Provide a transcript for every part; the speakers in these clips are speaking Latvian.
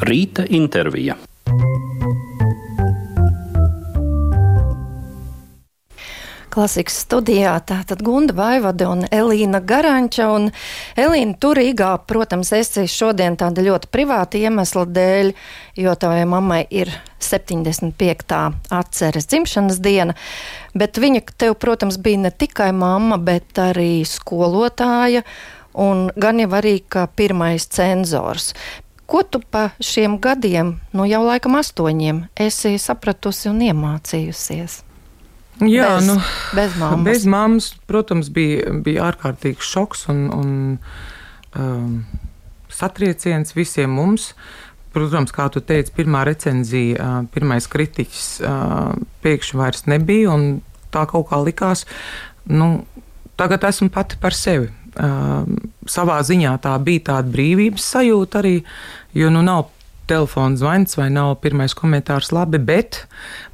Rīta intervija. Klasikas studijā tātad Gunda Vaivade un Elīna Garanča. Un Elīna Turīgā, protams, esi šodien tāda ļoti privāta iemesla dēļ, jo tavai mammai ir 75. atceres dzimšanas diena. Bet viņa tev, protams, bija ne tikai mamma, bet arī skolotāja un gan jau arī kā pirmais cenzors. Ko tu pa šiem gadiem, nu jau laikam astoņiem, esi sapratusi un iemācījusies? Jā, bez, nu, bez mammas. Bez mammas, protams, bija, bija ārkārtīgs šoks un, un um, satrieciens visiem mums. Protams, kā tu teici, pirmā recenzija, uh, pirmais kritiķis uh, pēkšņi vairs nebija, un tā kaut kā likās, nu, tagad esmu pati par sevi. Uh, savā ziņā tā bija tāda brīvības sajūta arī, jo nu nav telefona zvans vai nav pirmais komentārs labi, bet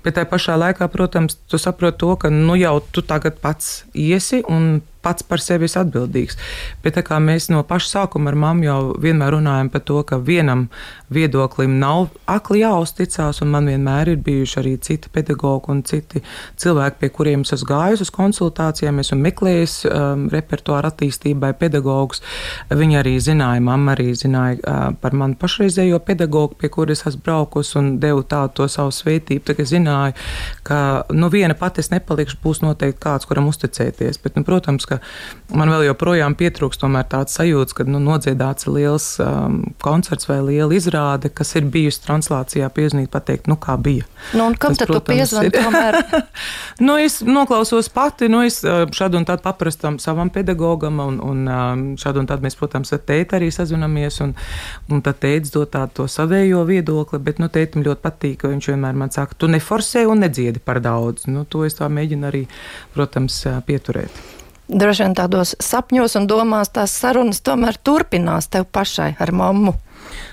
Bet tajā pašā laikā, protams, tu saproti to, ka nu jau tu tagad pats iesi un pats par sevi esi atbildīgs. Bet kā mēs no paša sākuma ar mammu jau vienmēr runājam par to, ka vienam viedoklim nav akli jāuzticās, un man vienmēr ir bijuši arī citi pedagogi un citi cilvēki, pie kuriem es esmu gājis uz konsultācijām, esmu meklējis um, repertuāru attīstībai pedagogus. Viņi arī zināja, mamma arī zināja uh, par manu pašreizējo pedagogu, pie kuras esmu braukus un devu tādu to savu svētību. Tagad zināju, ka nu, viena pati es nepalikšu, būs noteikti kāds, kuram uzticēties. Bet, nu, protams, ka man vēl joprojām pietrūkst tāds sajūts, ka nu, nodziedāts liels um, koncerts vai liela izrāde, kas ir bijusi translācijā, piezīmēt, pateikt, nu, kā bija. Nu, un kam Tas, tad tu piezvani nu, es noklausos pati, nu, es uh, šādu un tādu paprastam savam pedagogam, un, un um, šādu un tādu mēs, protams, ar tēti arī sazinamies, un, un tad tētis dod tādu to savējo viedokli, bet, nu, tētim ļoti patīk, ka viņš vienmēr man saka, tu neforsē un nedziedi par daudz. Nu, to es tā mēģinu arī, protams, pieturēt. Droši vien tādos sapņos un domās tās sarunas tomēr turpinās tev pašai ar mammu.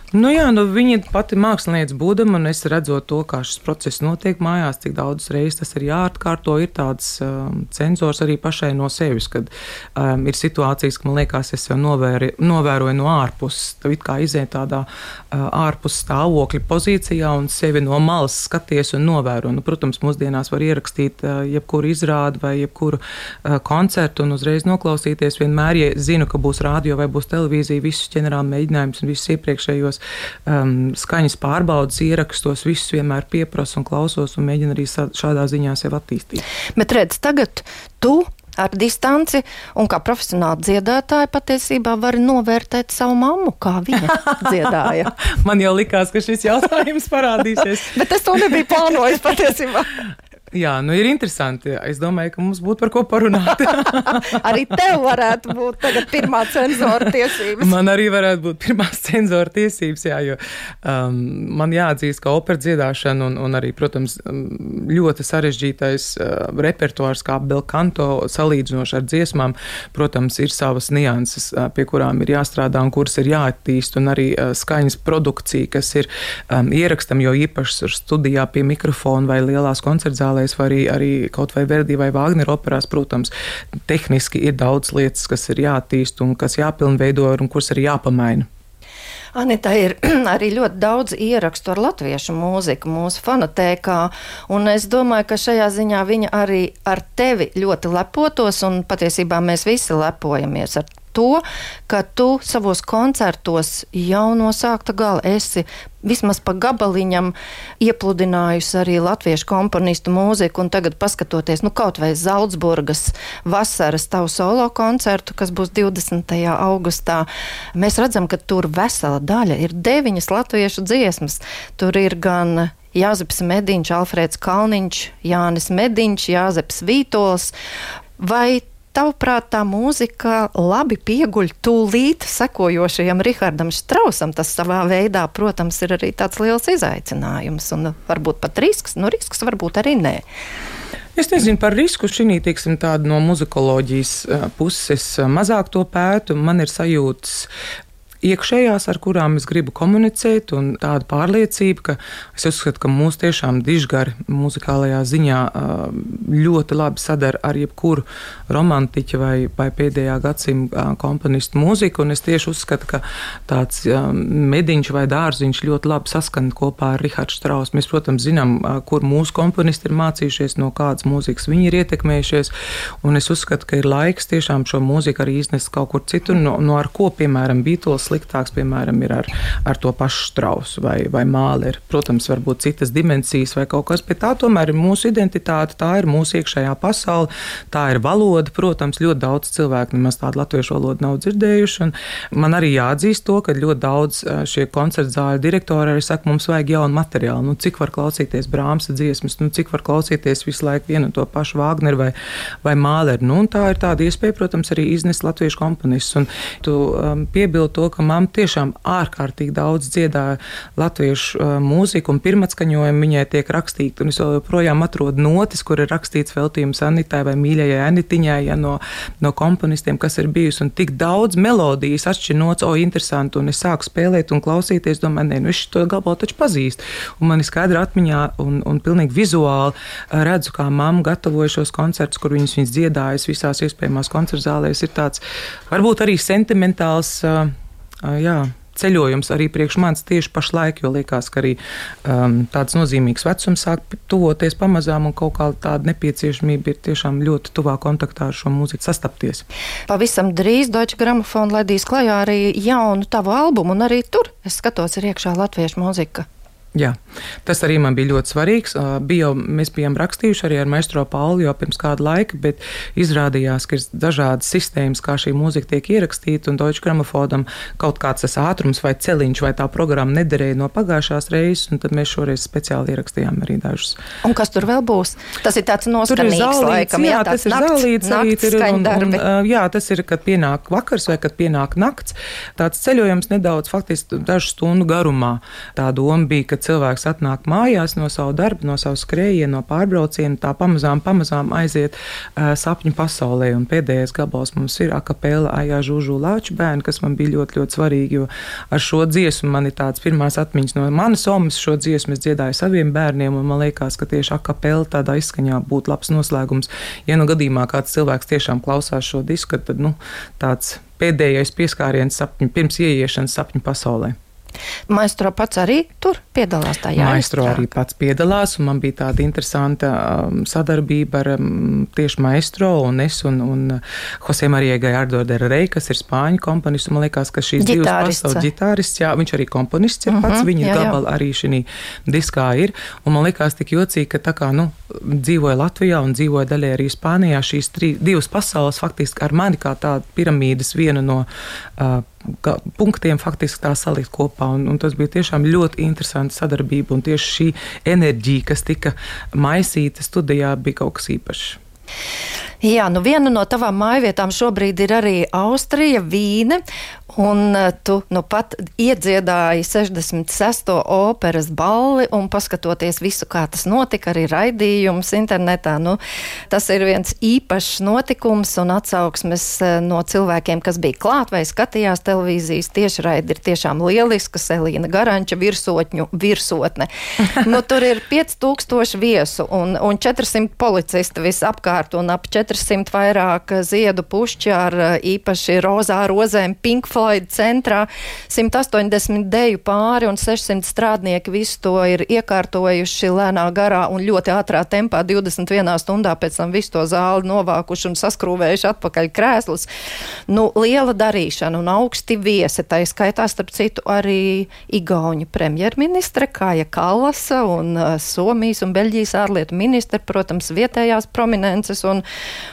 Nu jā, nu viņa pati mākslinieca būdama, un es redzot to, kā šis process notiek mājās, cik daudzas reizes tas ir jāatkārto, ir tāds um, cenzors arī pašai no sevis, kad um, ir situācijas, ka man liekas, es jau novēri, novēroju no ārpuses, tu it kā iziet tādā uh, ārpus stāvokļa pozīcijā un sevi no malas skaties un novēro. Nu, protams, mūsdienās var ierakstīt uh, jebkuru izrādi vai jebkuru uh, koncertu un uzreiz noklausīties. Vienmēr, ja zinu, ka būs rādio vai būs televīzija, visus ģenerāla mēģinājumus un visus iepriekšējos um, skaņas pārbaudas ierakstos, visus vienmēr pieprasu un klausos un mēģinu arī šādā ziņā sev attīstīt. Bet redz, tagad tu ar distanci, un kā profesionāla dziedātāja patiesībā var novērtēt savu mammu, kā viņa dziedāja. Man jau likās, ka šis jautājums parādīsies. Bet es to nebiju plānojis patiesībā. Jā, nu ir interesanti. Es domāju, ka mums būtu par ko parunāt. arī tev varētu būt pirmā cenzora tiesības. Man arī varētu būt pirmās cenzora tiesības, jā, jo um, man jāatzīst, ka opera dziedāšana un, un arī, protams, um, ļoti sarežģītais uh, repertuārs kā belkanto salīdzinoši ar dziesmām, protams, ir savas nianses, uh, pie kurām ir jāstrādā un kuras ir jāattīst, un arī uh, skaņas produkcija, kas ir um, ierakstam, jo īpaši studijā pie mikrofona vai lielās koncertzālēs operālēs, vai arī, arī kaut vai Verdi vai Vāgnera operās, protams, tehniski ir daudz lietas, kas ir jāattīst un kas jāpilnveido un kuras ir jāpamaina. Anita ir arī ļoti daudz ierakstu ar latviešu mūziku mūsu fonotēkā, un es domāju, ka šajā ziņā viņa arī ar tevi ļoti lepotos, un patiesībā mēs visi lepojamies ar to, ka tu savos koncertos jau no sākta gala esi vismaz pa gabaliņam iepludinājusi arī latviešu komponistu mūziku, tagad paskatoties, nu, kaut vai Zaldzburgas vasaras tavu solo koncertu, kas būs 20. augustā, mēs redzam, ka tur vesela daļa ir deviņas latviešu dziesmas. Tur ir gan Jāzeps Mediņš, Alfrēds Kalniņš, Jānis Mediņš, Jāzeps Vītols. Vai tavuprāt, tā mūzika labi pieguļ tūlīt sekojošajam Rihardam Strausam? Tas savā veidā, protams, ir arī tāds liels izaicinājums un varbūt pat risks. Nu, risks varbūt arī nē. Es nezinu par risku šī teiksim, no muzikoloģijas puses. Mazāk to pētu. Man ir sajūtas, iekšējās, ar kurām es gribu komunicēt, un tāda pārliecība, ka es uzskatu, ka mūsu tiešām dižgari muzikālajā ziņā ļoti labi sadara ar jebkuru romantiķu vai, vai pēdējā gadsimta komponistu mūziku, un es tieši uzskatu, ka tāds mediņš vai dārziņš ļoti labi saskan kopā ar Rihardu Strausu. Mēs, protams, zinām, kur mūsu komponisti ir mācījušies, no kādas mūzikas viņi ir ietekmējušies, un es uzskatu, ka ir laiks tiešām šo mūziku arī iznest kaut kur citur, no, no ar ko, piemēram, Beatles sliktāks, piemēram, ir ar, ar to pašu strausu vai, vai māleri. Protams, varbūt citas dimensijas vai kaut kas, bet tā tomēr ir mūsu identitāte, tā ir mūsu iekšējā pasaule, tā ir valoda. Protams, ļoti daudz cilvēku nemaz tādu latviešu valodu nav dzirdējuši. Man arī jāatzīst to, ka ļoti daudz šie koncertu zāļu direktori arī saka, mums vajag jaunu materiālu. Nu, cik var klausīties Brāmsa dziesmas, nu, cik var klausīties visu laiku vienu un to pašu Vāgneru vai, vai Māleru. Nu, tā ir tāda iespēja, protams, arī iznest latviešu komponistus. Un tu um, piebildi to, ka mamma tiešām ārkārtīgi daudz dziedāja latviešu uh, mūziku, un pirmatskaņojumi viņai tiek rakstīti. Es joprojām atrodu notis, kur ir rakstīts veltījums Anitai vai mīļajai Anitiņai ja, no, no komponistiem, kas ir bijusi. Un tik daudz melodijas atšķirnots, o, interesanti. Un es sāku spēlēt un klausīties, domāju, nē, nu es to gabalu taču pazīstu. Un man ir skaidra atmiņā un, un pilnīgi vizuāli uh, redzu, kā mamma gatavoja šos koncertus, kur viņas, viņas dziedājas visās iespējamās koncertu zālēs. Ir tāds varbūt arī sentimentāls. Uh, jā, ceļojums arī priekš manis tieši pašlaik, jo liekas, ka arī um, tāds nozīmīgs vecums sāk tuvoties pamazām un kaut kā tāda nepieciešamība ir tiešām ļoti tuvā kontaktā ar šo mūziku sastapties. Pavisam drīz Deutsche Gramofon ledīs klajā arī jaunu tavu albumu, un arī tur es skatos ir iekšā latviešu mūzika. Jā, tas arī man bija ļoti svarīgs. Bija, mēs bijām rakstījuši arī ar Maestro Pauli jau pirms kāda laika, bet izrādījās, ka ir dažādas sistēmas, kā šī mūzika tiek ierakstīta, un Deutsche Gramofodam kaut kāds tas ātrums vai celiņš vai tā programma nederēja no pagājušās reizes, un tad mēs šoreiz speciāli ierakstījām arī dažus. Un kas tur vēl būs? Tas ir tāds zālīts, laikam, jā, jā tas ir zālīts, nakts ir, un, un, jā, tas ir, kad pienāk vakars vai kad pienāk nakts. Tāds ceļojums nedaudz faktiski dažu stundu garumā. Tā doma bija, ka cilvēks atnāk mājās no savu darbu, no savu skrējienu, no pārbrauciena, tā pamazām, pamazām aiziet uh, sapņu pasaulē. Un pēdējais gabals mums ir akapela Aijā Žūžu Lāču bērni, kas man bija ļoti, ļoti svarīgi, jo ar šo dziesmu man ir tāds pirmās atmiņas no manas omas. Šo dziesmu es dziedāju saviem bērniem, un man liekas, ka tieši akapela tādā izskaņā būtu labs noslēgums. Ja nu gadījumā kāds cilvēks tiešām klausās šo disku, tad nu, tāds pēdējais pieskāriens sapņu, pirms ieiešanas sapņu pasaulē. Maestro pats arī tur piedalās tajā. Maestro arī pats piedalās, un man bija tāda interesanta um, sadarbība ar um, tieši Maestro un es un, un Jose Marija Gajardo de Rey, kas ir spāņu komponists. Man liekas, ka šīs divas pasaules ģitārists, jā, viņš arī komponists ir pats, uh mhm, -huh, viņa jā, jā. arī šī diskā ir. Un man liekas tik jocīgi, ka tā kā, nu, dzīvoja Latvijā un dzīvoja daļai arī Spānijā, šīs trī, divas pasaules faktiski ar mani kā tādu piramīdas vienu no uh, punktiem faktiski tā salikt kopā. Un, un tas bija tiešām ļoti interesanti sadarbība. Un tieši šī enerģija, kas tika maisīta studijā, bija kaut kas īpašs. Jā, nu viena no tavām mājvietām šobrīd ir arī Austrija, Vīne. Un eh, tu nu pat iedziedāji 66. operas balli, un paskatoties visu, kā tas notika, arī raidījums internetā, nu, tas ir viens īpašs notikums un atsauksmes eh, no cilvēkiem, kas bija klāt vai skatījās televīzijas tiešraidi, ir tiešām lieliska Selīna Garanča virsotņu virsotne. nu, tur ir 5000 viesu un, un 400 policisti visapkārt un ap 400 vairāk ziedu pušķi ar eh, īpaši rozā rozēm, pink Floyd centrā. 180 deju pāri un 600 strādnieki visu to ir iekārtojuši lēnā garā un ļoti ātrā tempā 21 stundā pēc tam visu to zāli novākuši un saskrūvējuši atpakaļ krēslus. Nu, liela darīšana un augsti viesi, tā skaitā starp citu arī Igauņa premjerministre Kāja Kallasa un uh, Somijas un Beļģijas ārlietu ministre, protams, vietējās prominences un,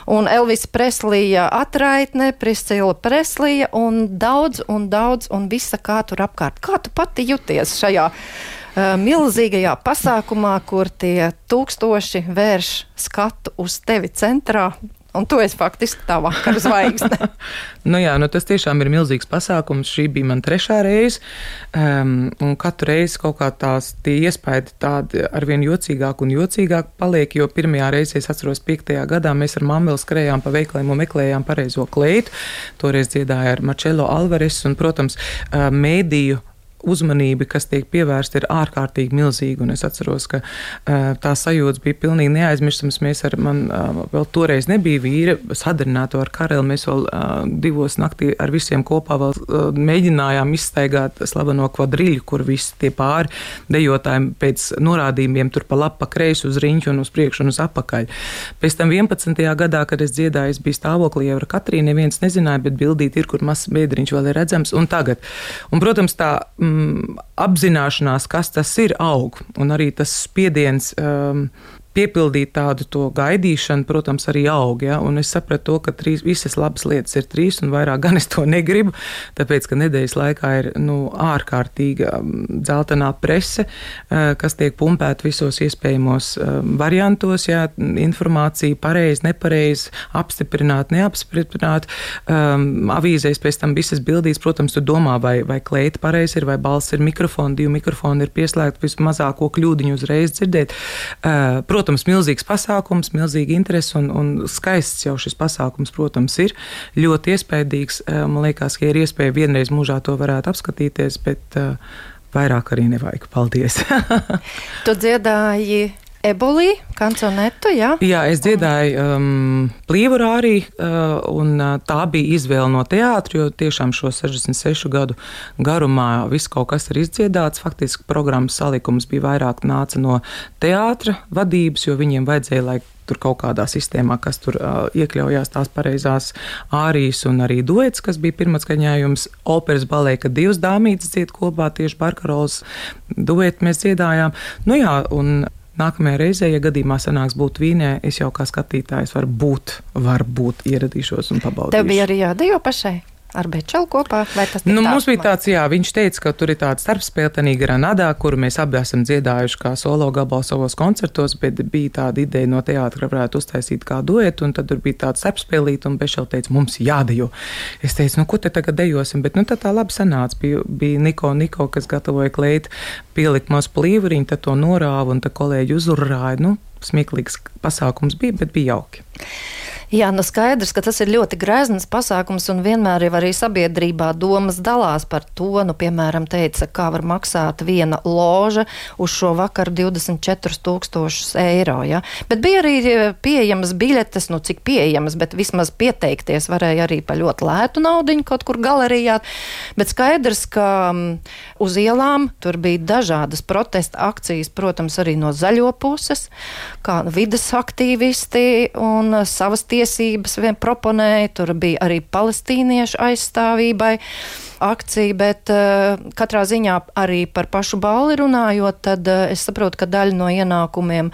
un Elvis Preslija atraitne, Priscila Preslija un daudz daudz un daudz un visa kā tur apkārt. Kā tu pati jūties šajā uh, milzīgajā pasākumā, kur tie tūkstoši vērš skatu uz tevi centrā? Un tu esi faktiski tā vakara zvaigzne. nu jā, nu tas tiešām ir milzīgs pasākums. Šī bija man trešā reize. Um, un katru reizi kaut kā tās iespaidi tādi arvien jocīgāk un jocīgāk paliek. Jo pirmajā reizē, es atceros, piektajā gadā mēs ar mammu skrējām pa veikaliem un meklējām pareizo kleitu. Toreiz dziedāja ar Marčelo Alvares un, protams, mēdīju uzmanība, kas tiek pievērsta, ir ārkārtīgi milzīga. Un es atceros, ka uh, tā sajūta bija pilnīgi neaizmirstama. Mēs ar mani uh, vēl toreiz nebija vīri, sadarināto ar Karelu. Mēs vēl uh, divos naktī ar visiem kopā vēl, uh, mēģinājām izstaigāt slaveno kvadriļu, kur visi tie pāri dejotājiem pēc norādījumiem tur pa labi, pa kreisi uz riņķu un uz priekšu un uz apakaļ. Pēc tam 11. gadā, kad es dziedāju, es biju stāvoklī jau ar Katrīnu, neviens nezināja, bet bildīt ir, kur mazs biedriņš vēl ir redzams. Un tagad, un, protams, tā mm, apzināšanās, kas tas ir, aug. Un arī tas spiediens um, piepildīt tādu to gaidīšanu, protams, arī aug. Ja? Un es sapratu, to, ka trīs, visas labas lietas ir trīs, un vairāk gan es to negribu. Tāpēc, ka nedēļas laikā ir nu, ārkārtīga dzeltenā prese, uh, kas tiek pumpēta visos iespējamos um, variantos. Ja? Informācija pareizi, nepareizi, apstiprināt, neapstiprināt. Um, avīzēs pēc tam visas bildīs, protams, tu domā, vai, vai kleita pareizi ir, vai balss ir mikrofons, divi mikrofoni ir pieslēgti, vismazāko kļūdiņu uzreiz dzirdēt. Uh, protams, protams, milzīgs pasākums, milzīga interese un, un skaists jau šis pasākums, protams, ir ļoti iespaidīgs. Eh, man liekas, ka ir iespēja vienreiz mūžā to varētu apskatīties, bet uh, vairāk arī nevajag. Paldies! tu dziedāji Ebolī, kanconetu, jā? Jā, es dziedāju um, plīvurā arī, uh, un uh, tā bija izvēle no teātra, jo tiešām šo 66 gadu garumā viss kaut kas ir izdziedāts. Faktiski programmas salikums bija vairāk nāca no teātra vadības, jo viņiem vajadzēja, lai tur kaut kādā sistēmā, kas tur uh, iekļaujās tās pareizās ārijas un arī duets, kas bija pirmatskaņājums operas balē, kad divas dāmītes dzied kopā tieši Barkarolas duetu mēs dziedājām. Nu jā, un Nākamajā reizē, ja gadījumā sanāks būt vīnē, es jau kā skatītājs varbūt, varbūt ieradīšos un pabaudīšu. Tev bija arī jādejo pašai ar Bečelu kopā? Nu, mums bija tāds, jā, viņš teica, ka tur ir tāds starpspēle tenī Granadā, kuru mēs abi esam dziedājuši kā solo gabalu savos koncertos, bet bija tāda ideja no teātra, ka varētu uztaisīt kā duetu, un tad tur bija tāds starpspēlīt, un Bečela teica, mums jādejo. Es teicu, nu, ko te tagad dejosim, bet, nu, tā tā labi sanāca. Bija, bija Niko, Niko, kas gatavoja kleitu, pielikt mazu plīvuriņu, tad to norāva, un tad kolēģi uzurāja. Nu, smieklīgs pasākums bija, bet bija jauki. Jā, nu skaidrs, ka tas ir ļoti grezns pasākums, un vienmēr jau arī sabiedrībā domas dalās par to. Nu, piemēram, teica, kā var maksāt viena loža uz šo vakaru 24,000 eiro. Ja? Bet bija arī e, pieejamas biļetes, nu cik pieejamas, bet vismaz pieteikties varēja arī par ļoti lētu naudu kaut kur galerijā. Bet skaidrs, ka uz ielām tur bija dažādas protesta akcijas, protams, arī no zaļo puses, kā vidas aktīvisti un savas tiesības vien proponēja, tur bija arī palestīniešu aizstāvībai akcija, bet uh, katrā ziņā arī par pašu balli runājot, tad uh, es saprotu, ka daļa no ienākumiem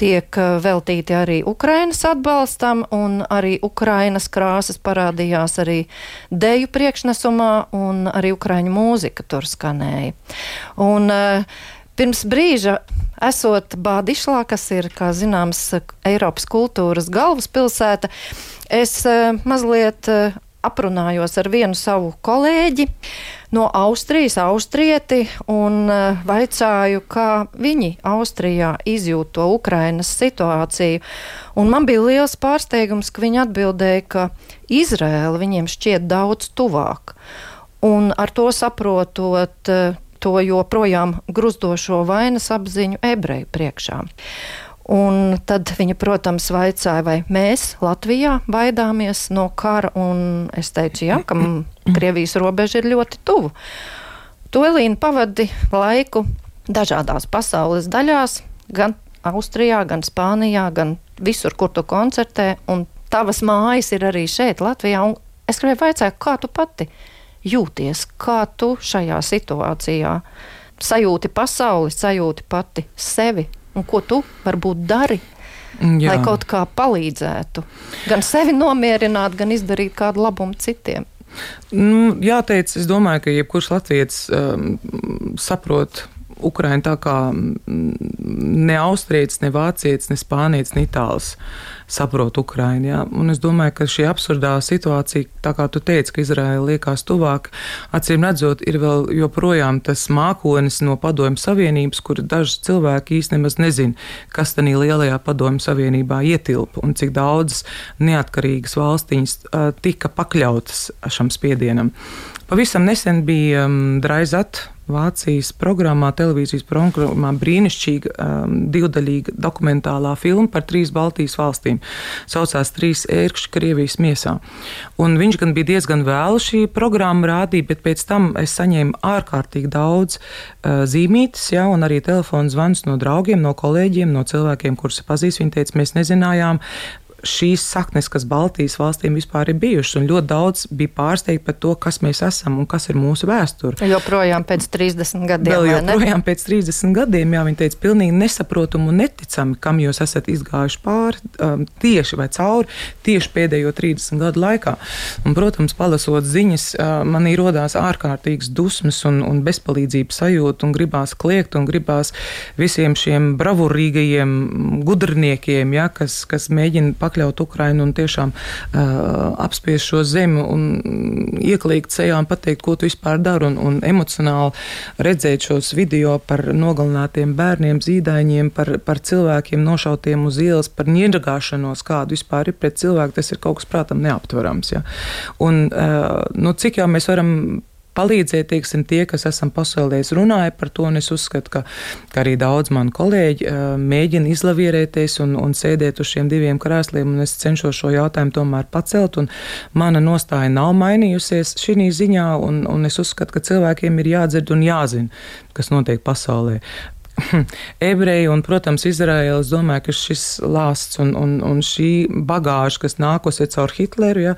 tiek uh, veltīti arī Ukrainas atbalstam, un arī Ukrainas krāsas parādījās arī deju priekšnesumā, un arī Ukraiņu mūzika tur skanēja. Un, uh, Pirms brīža, esot Bādišlā, kas ir, kā zināms, Eiropas kultūras galvaspilsēta, es eh, mazliet eh, aprunājos ar vienu savu kolēģi no Austrijas, austrieti, un eh, vaicāju, kā viņi Austrijā izjūt to Ukrainas situāciju. Un man bija liels pārsteigums, ka viņi atbildēja, ka Izraēla viņiem šķiet daudz tuvāk. Un ar to saprotot to joprojām gruzdošo vainas apziņu ebreju priekšā. Un tad viņa, protams, vaicāja, vai mēs Latvijā baidāmies no kara, es teicu, jā, ka Krievijas robeža ir ļoti tuvu. To Elīna pavadi laiku dažādās pasaules daļās, gan Austrijā, gan Spānijā, gan visur, kur tu koncertē, un tavas mājas ir arī šeit, Latvijā. Un es gribēju vaicāt, kā tu pati jūties, kā tu šajā situācijā sajūti pasauli, sajūti pati sevi un ko tu varbūt dari. Jā. Lai kaut kā palīdzētu, gan sevi nomierināt, gan izdarīt kādu labumu citiem. Nu, jāteic, es domāju, ka jebkurš latviečs um, saprot Ukraina tā kā ne austrietis, ne vācietis, ne spānietis, ne itālis saprot Ukrainu. Ja? Un es domāju, ka šī absurdā situācija, tā kā tu teici, ka Izraela liekas tuvāk, acīm redzot, ir vēl joprojām tas mākonis no Padomju Savienības, kur daži cilvēki īstenībā nemaz nezina, kas tajā lielajā Padomju Savienībā ietilpa un cik daudzas neatkarīgas valstiņas tika pakļautas šam spiedienam. Pavisam nesen bija um, Draizat Vācijas programmā, televīzijas programmā brīnišķīga um, divdaļīga dokumentālā filma par trīs Baltijas valstīm. Saucās Trīs ērkšķi Krievijas miesā. Un viņš gan bija diezgan vēlu šī programma rādīja, bet pēc tam es saņēmu ārkārtīgi daudz uh, zīmītes, ja, un arī telefonu zvans no draugiem, no kolēģiem, no cilvēkiem, kurus pazīst. Viņi teica, mēs nezinājām, šīs saknes, kas Baltijas valstīm vispār ir bijušas, un ļoti daudz bija pārsteigti par to, kas mēs esam un kas ir mūsu vēsture. Joprojām pēc 30 gadiem. Vēl joprojām pēc 30 gadiem, jā, viņi teica, pilnīgi nesaprotami un neticami, kam jūs esat izgājuši pāri um, tieši vai cauri tieši pēdējo 30 gadu laikā. Un, protams, palasot ziņas, uh, man ir rodās ārkārtīgas dusmas un, un bezpalīdzības sajūta, un gribās kliegt, un gribās visiem šiem bravurīgajiem gudrniekiem, ja, kas, kas mēģina pakļaut Ukrainu un tiešām uh, apspiest šo zemi un ieklīgt sejā un pateikt, ko tu vispār dari, un, un emocionāli redzēt šos video par nogalinātiem bērniem, zīdaiņiem, par, par cilvēkiem nošautiem uz ielas, par niedrgāšanos, kādu vispār ir pret cilvēku, tas ir kaut kas, prātam, neaptverams. Ja. Un, uh, nu, cik jau mēs varam palīdzēt, tieksim, tie, kas esam pasaulēs runāja par to, un es uzskatu, ka, ka arī daudz mani kolēģi uh, mēģina izlavierēties un, un sēdēt uz šiem diviem krēsliem, un es cenšos šo jautājumu tomēr pacelt, mana nostāja nav mainījusies šī ziņā, un, un es uzskatu, ka cilvēkiem ir jādzird un jāzina, kas notiek pasaulē. ebreji un, protams, Izraēla. Es domāju, ka šis lāsts un, un, un šī bagāža, kas nākusi caur Hitleru, ja,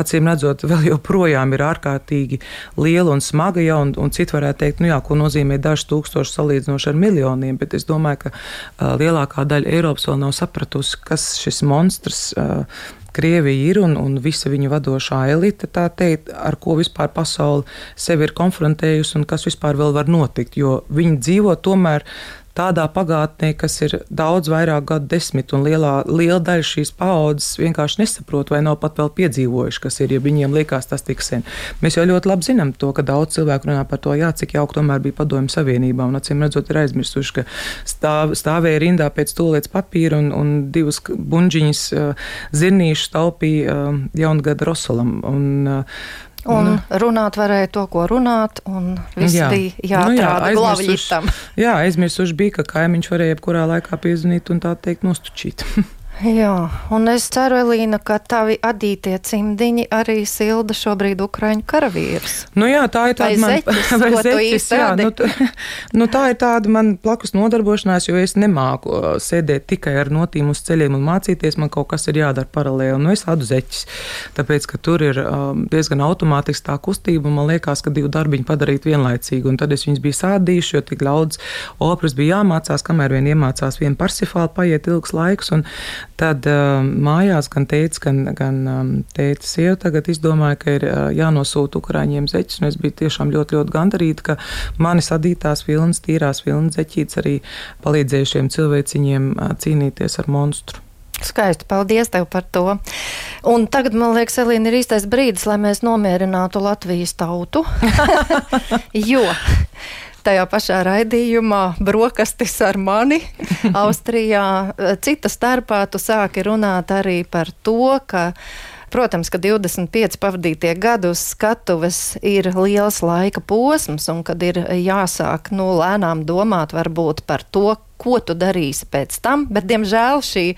acīm redzot, vēl joprojām ir ārkārtīgi liela un smaga. Ja, un, un citi varētu teikt, nu jā, ko nozīmē daži tūkstoši salīdzinoši ar miljoniem, bet es domāju, ka uh, lielākā daļa Eiropas vēl nav sapratusi, kas šis monstrs. Uh, Krievija ir un, un visa viņa vadošā elite, tā teikt, ar ko vispār pasaule sevi ir konfrontējusi un kas vispār vēl var notikt, jo viņi dzīvo tomēr tādā pagātnē, kas ir daudz vairāk gadu desmit, un lielā, liela daļa šīs paaudzes vienkārši nesaprot vai nav pat vēl piedzīvojuši, kas ir, ja viņiem liekas tas tik sen. Mēs jau ļoti labi zinām to, ka daudz cilvēku runā par to, jā, cik jauki tomēr bija padomju savienībā, un acīm redzot ir aizmirsuši, ka stāv, stāvēja rindā pēc tūlēts papīra un, un divas bunģiņas zirnīšu taupīja jaungada Rosolam. Un, Un nu. runāt varēja to, ko runāt, un viss jā. bija jāatrāda nu, glavļitam. Jā, aizmirsuši bija, ka kaimiņš varēja jebkurā laikā piezvanīt un tā teikt nostučīt. Jā, un es ceru, Elīna, ka tavi adītie cimdiņi arī silda šobrīd Ukraiņu karavīrus. Nu jā, tā ir tāda man, zeķis, zeķis, jā, nu, nu, tā ir tāda man plakus nodarbošanās, jo es nemāku uh, sēdēt tikai ar notīm uz ceļiem un mācīties, man kaut kas ir jādara paralēli, nu es ādu zeķis, tāpēc, ka tur ir um, diezgan automātiski tā kustība, un man liekas, ka divu darbiņu padarīt vienlaicīgi, un tad es viņus biju sādījuši, jo tik daudz opras bija jāmācās, kamēr vien iemācās vienu parsifālu, paiet ilgs laiks, un Tad uh, mājās gan teica, gan, gan um, tēta sieva tagad izdomāja, ka ir uh, jānosūta ukrāņiem zeķis, un es biju tiešām ļoti, ļoti gandarīta, ka manis adītās vilnas, tīrās vilnas zeķītes arī palīdzēja šiem cilvēciņiem uh, cīnīties ar monstru. Skaisti, paldies tev par to. Un tagad, man liekas, Elīna, ir īstais brīdis, lai mēs nomierinātu Latvijas tautu. jo tajā pašā raidījumā brokastis ar mani Austrijā. Cita starpā tu sāki runāt arī par to, ka Protams, ka 25 pavadītie gadi uz skatuves ir liels laika posms, un kad ir jāsāk nu, lēnām domāt varbūt par to, ko tu darīsi pēc tam, bet, diemžēl, šī e,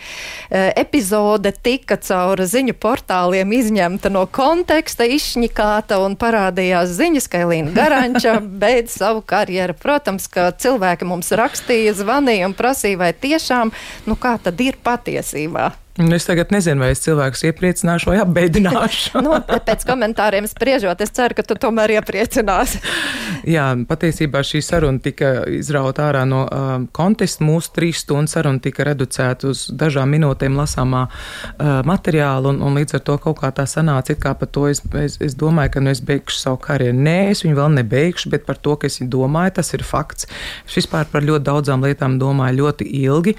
epizode tika caur ziņu portāliem izņemta no konteksta, izšņikāta un parādījās ziņas, ka Elīna Garanča beidz savu karjeru. Protams, ka cilvēki mums rakstīja, zvanīja un prasīja, vai tiešām, nu kā tad ir patiesībā. Nu, es tagad nezinu, vai es cilvēkus iepriecināšu vai apbeidināšu. nu, pēc komentāriem spriežot, es ceru, ka tu tomēr iepriecināsi. Jā, patiesībā šī saruna tika izrauta ārā no uh, konteksta. Mūsu trīs stundu saruna tika reducēta uz dažām minūtēm lasāmā uh, materiāla, un, un līdz ar to kaut kā tā sanāca, kā par to es, es, es domāju, ka nu, es beigšu savu karjeru. Nē, es viņu vēl nebeigšu, bet par to, ka es viņu domāju, tas ir fakts. Es vispār par ļoti daudzām lietām domāju ļoti ilgi.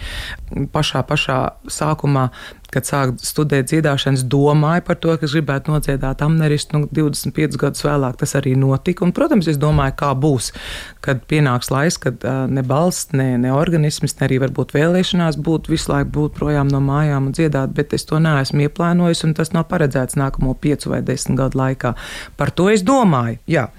Pašā, pašā sākumā kad sāku studēt dziedāšanas, domāju par to, ka gribētu nodziedāt amneristu. Nu, 25 gadus vēlāk tas arī notika. Un, protams, es domāju, kā būs, kad pienāks laiks, kad uh, ne balsts, ne, ne organisms, ne arī varbūt vēlēšanās būt visu laiku būt projām no mājām un dziedāt, bet es to neesmu ieplānojis un tas nav paredzēts nākamo piecu vai desmit gadu laikā. Par to es domāju. Jā.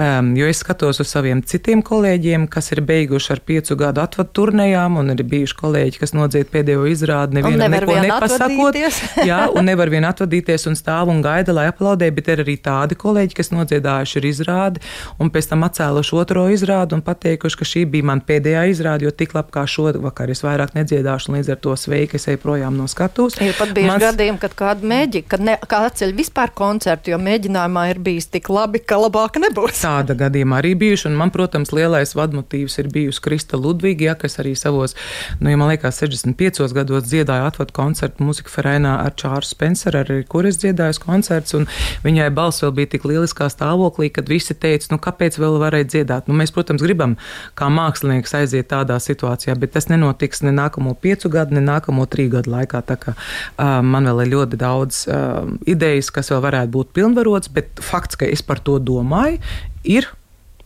Um, jo es skatos uz saviem citiem kolēģiem, kas ir beiguši ar piecu gadu atvadu turnējām, un ir bijuši kolēģi, kas nodzied pēdējo izrādi, nevienam neko nepasakot. jā, un nevar vien atvadīties un stāv un gaida, lai aplaudē, bet ir arī tādi kolēģi, kas nodziedājuši ir izrādi, un pēc tam atcēluši otro izrādi un pateikuši, ka šī bija man pēdējā izrāde, jo tik labi kā šovakar es vairāk nedziedāšu, un līdz ar to sveiki es eju projām no skatuves. Ir pat bijuši Mans... gadījumi, kad kāda mēģina, kad ne, kā atceļ vispār koncertu, jo mēģinājumā ir bijis tik labi, ka labāk nebūs tāda gadījuma arī bijuši. Un man, protams, lielais vadmotīvs ir bijusi Krista Ludviga, ja, kas arī savos, nu, ja man liekas, 65 gados dziedāja atvadu koncertu muzika ferēnā ar Čārsu Spenceru, arī kur es dziedāju koncerts. Viņai balss vēl bija tik lieliskā stāvoklī, kad visi teica, nu, kāpēc vēl varēja dziedāt. Nu, mēs, protams, gribam kā mākslinieks aiziet tādā situācijā, bet tas nenotiks ne nākamo piecu gadu, ne nākamo trīs gadu laikā. Tā kā uh, man vēl ir ļoti daudz uh, idejas, kas vēl varētu būt pilnvarots, bet fakts, ka es par to domāju, ir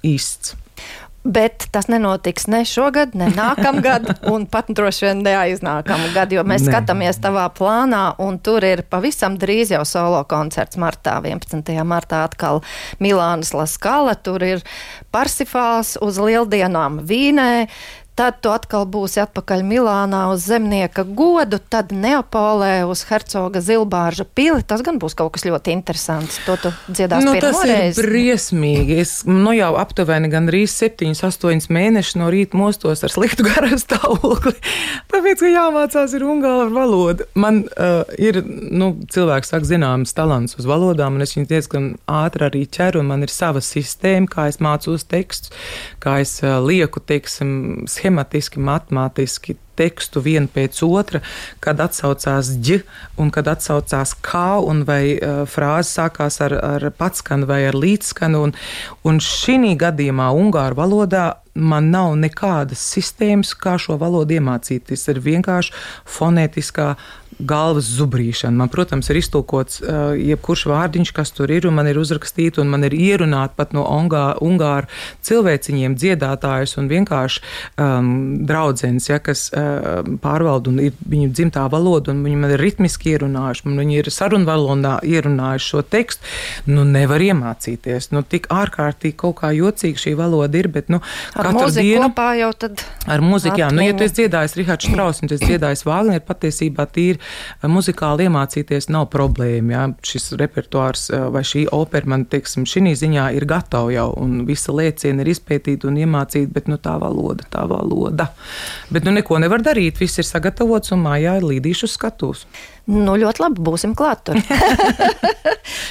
īsts. Bet tas nenotiks ne šogad, ne nākamgad, un pat droši vien neaiznākamā gada, jo mēs ne. skatāmies tavā plānā, un tur ir pavisam drīz jau solo koncerts martā, 11. martā atkal Milānas Laskala, tur ir Parsifāls uz lieldienām Vīnē, Tad tu atkal būsi atpakaļ Milānā uz zemnieka godu, tad Neapolē uz hercoga zilbārža pili. Tas gan būs kaut kas ļoti interesants. To tu dziedāsi nu, tas reizi. ir briesmīgi. Es nu, jau aptuveni gandrīz 7, 8 mēnešus no rīta mostos ar sliktu garu stāvokli. Tāpēc, ka jāmācās ir ungāra valoda. Man uh, ir, nu, cilvēks saka, zināms talants uz valodām, un es viņu diezgan ātri arī ķeru, un man ir sava sistēma, kā es mācos tekstus, kā es uh, lieku, teiksim, schematiski, matemātiski tekstu vienu pēc otra, kad atsaucās ģi un kad atsaucās kā, un vai uh, frāze sākās ar, ar patskanu vai ar līdzskanu. Un, un šī gadījumā Ungāru valodā man nav nekādas sistēmas, kā šo valodu iemācīties. Ir vienkārši fonētiskā galvas zubrīšana. Man, protams, ir iztulkots uh, jebkurš vārdiņš, kas tur ir, un man ir uzrakstīts, un man ir ierunāti pat no ungā, ungāru cilvēciņiem dziedātājus un vienkārši um, draudzenes, ja, kas uh, pārvalda un ir viņu dzimtā valoda, un viņi man ir ritmiski ierunājuši, un viņi ir sarunvalodā ierunājuši šo tekstu. Nu, nevar iemācīties. Nu, tik ārkārtīgi kaut kā jocīgi šī valoda ir, bet nu, ar katru dienu kopā jau tad. Ar mūziku, jā. Nu, ja tu esi dziedājis Rihards Strauss un tu esi dziedājis Vāgner, patiesībā tīri muzikāli iemācīties nav problēma. Jā. Šis repertuārs vai šī opera man, teiksim, šī ziņā ir gatava jau, un visa lieciena ir izpētīta un iemācīta, bet nu, tā valoda, tā valoda. Bet nu, neko nevar darīt, viss ir sagatavots un mājā ir līdīšu skatus. Nu, ļoti labi, būsim klāt tur.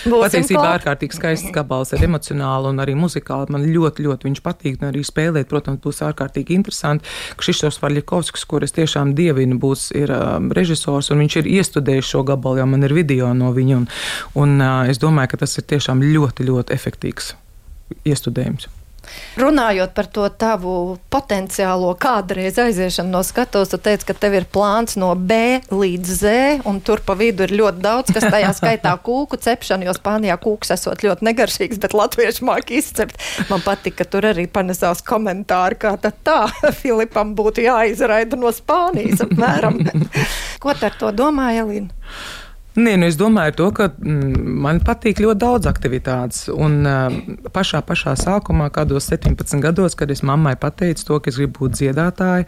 Patiesībā ārkārtīgi skaists gabals ar emocionālu un arī muzikāli. Man ļoti, ļoti viņš patīk, un arī spēlēt, protams, būs ārkārtīgi interesanti. Kšištofs Varļakovskis, kur es tiešām dievinu, būs ir um, režisors, un viņš ir iestudējis šo gabalu, jo man ir video no viņa, un, un uh, es domāju, ka tas ir tiešām ļoti, ļoti efektīvs iestudējums. Runājot par to tavu potenciālo kādreiz aiziešanu no skatuves, tu teici, ka tev ir plāns no B līdz Z, un tur pa vidu ir ļoti daudz, kas tajā skaitā kūku cepšana, jo Spānijā kūks esot ļoti negaršīgs, bet latvieši māk izcept. Man patīk, ka tur arī panesās komentāri, kā tad tā Filipam būtu jāizraida no Spānijas apmēram. Ko tu ar to domā, Elīna? Nē, nu es domāju, to, ka mm, man patīk ļoti daudz aktivitātes. Un pašā, pašā sākumā, kādos 17 gados, kad es mammai pateicu to, ka es gribu būt dziedātāja,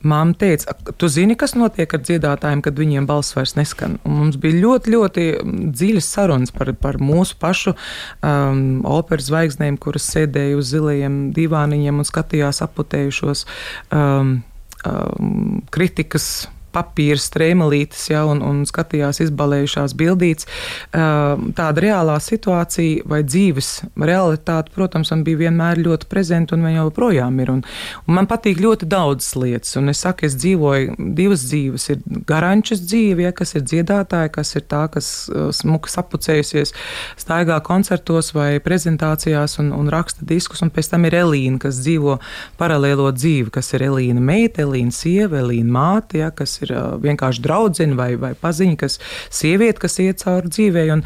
mamma teica, tu zini, kas notiek ar dziedātājiem, kad viņiem balss vairs neskan. Un mums bija ļoti, ļoti dziļas sarunas par, par mūsu pašu um, operas zvaigznēm, kuras sēdēja uz zilajiem divāniņiem un skatījās aputējušos um, um, kritikas papīra strēmelītes, ja, un, un skatījās izbalējušās bildītes. Tāda reālā situācija vai dzīves realitāte, protams, man bija vienmēr ļoti prezenta un viņa joprojām ir. Un, un man patīk ļoti daudzas lietas, un es saku, es dzīvoju divas dzīves. Ir garančas dzīve, ja, kas ir dziedātāja, kas ir tā, kas smuki sapucējusies, staigā koncertos vai prezentācijās un, un raksta diskus, un pēc tam ir Elīna, kas dzīvo paralēlo dzīvi, kas ir Elīna meita, Elīna sieva, Elīna māte, ja, kas ir uh, vienkārši draudzene vai, vai paziņa, kas sieviete, kas iet cauri dzīvē. Un,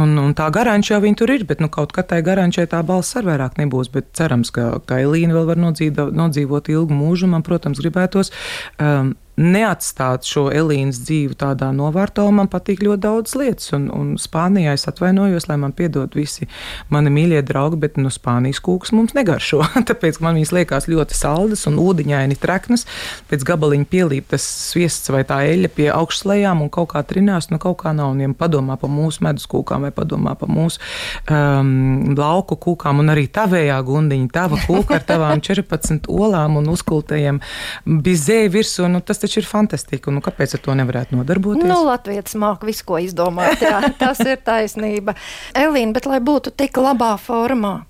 un, un tā garančija jau tur ir, bet nu, kaut kā tai garančijai tā balss ar vairāk nebūs. Bet cerams, ka, ka Elīna vēl var nodzīvot, nodzīvot ilgu mūžu. Man, protams, gribētos. Um, neatstāt šo Elīnas dzīvi tādā novārtā. Man patīk ļoti daudz lietas, un, un Spānijā es atvainojos, lai man piedod visi mani mīļie draugi, bet no Spānijas kūks mums negaršo. Tāpēc man viņas liekas ļoti saldas un ūdeņaini treknas. Pēc gabaliņa pielīp tas sviests vai tā eļļa pie augšslējām un kaut kā trinās, nu kaut kā nav. Un, ja padomā par mūsu medus kūkām vai padomā par mūsu um, lauku kūkām un arī tavējā gundiņa, tava kūka ar tavām 14 olām un uzkultajiem bizē virsū, nu tas taču ir fantastika. Nu, kāpēc ar to nevarētu nodarboties? Nu, Latvijas māca visu, ko izdomāt. Jā, tas ir taisnība. Elīna, bet lai būtu tik labā formā,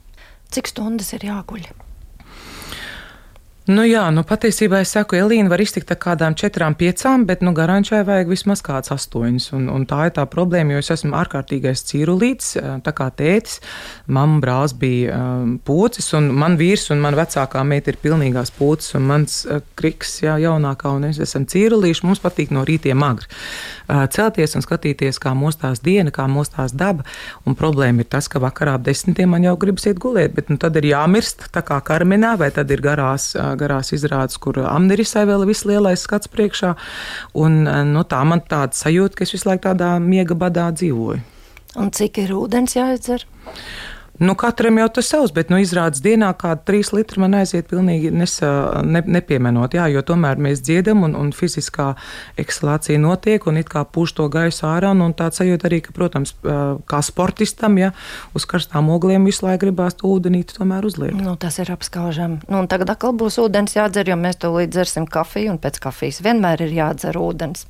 cik stundas ir jāguļ? Nu jā, nu patiesībā es saku, Elīna var iztikt ar kādām četrām, piecām, bet nu garančai vajag vismaz kāds astoņus. Un, un tā ir tā problēma, jo es esmu ārkārtīgais cīrulīts, tā kā tētis. Mamma brālis bija um, pūcis, un man vīrs un man vecākā meita ir pilnīgās pūcis, un mans uh, kriks, jā, jaunākā, un es esmu cīrulīši. Mums patīk no rītiem agri uh, celties un skatīties, kā mostās diena, kā mostās daba. Un problēma ir tas, ka vakarā ap desmitiem man jau gribas iet gulēt, bet nu, tad ir jāmirst tā kā karmenā, vai tad ir garās. Uh, garās izrādes, kur Amnerisai vēl ir vislielais skats priekšā. Un, nu, tā man tāda sajūta, ka es visu laiku tādā miega badā dzīvoju. Un cik ir ūdens jāizdzer? Nu, katram jau tas savs, bet nu, izrādās dienā kāda trīs litri man aiziet pilnīgi nesa, ne, nepiemenot. Jā, jo tomēr mēs dziedam un, un fiziskā ekselācija notiek un it kā pūš to gaisu ārā. Un, un tāds sajūta arī, ka, protams, kā sportistam, ja uz karstām ogliem visu laiku gribās to ūdenīti tomēr uzliekt. Nu, tas ir apskaužami. Nu, tagad atkal būs ūdens jādzer, jo mēs to līdz dzersim kafiju un pēc kafijas vienmēr ir jādzer ūdens.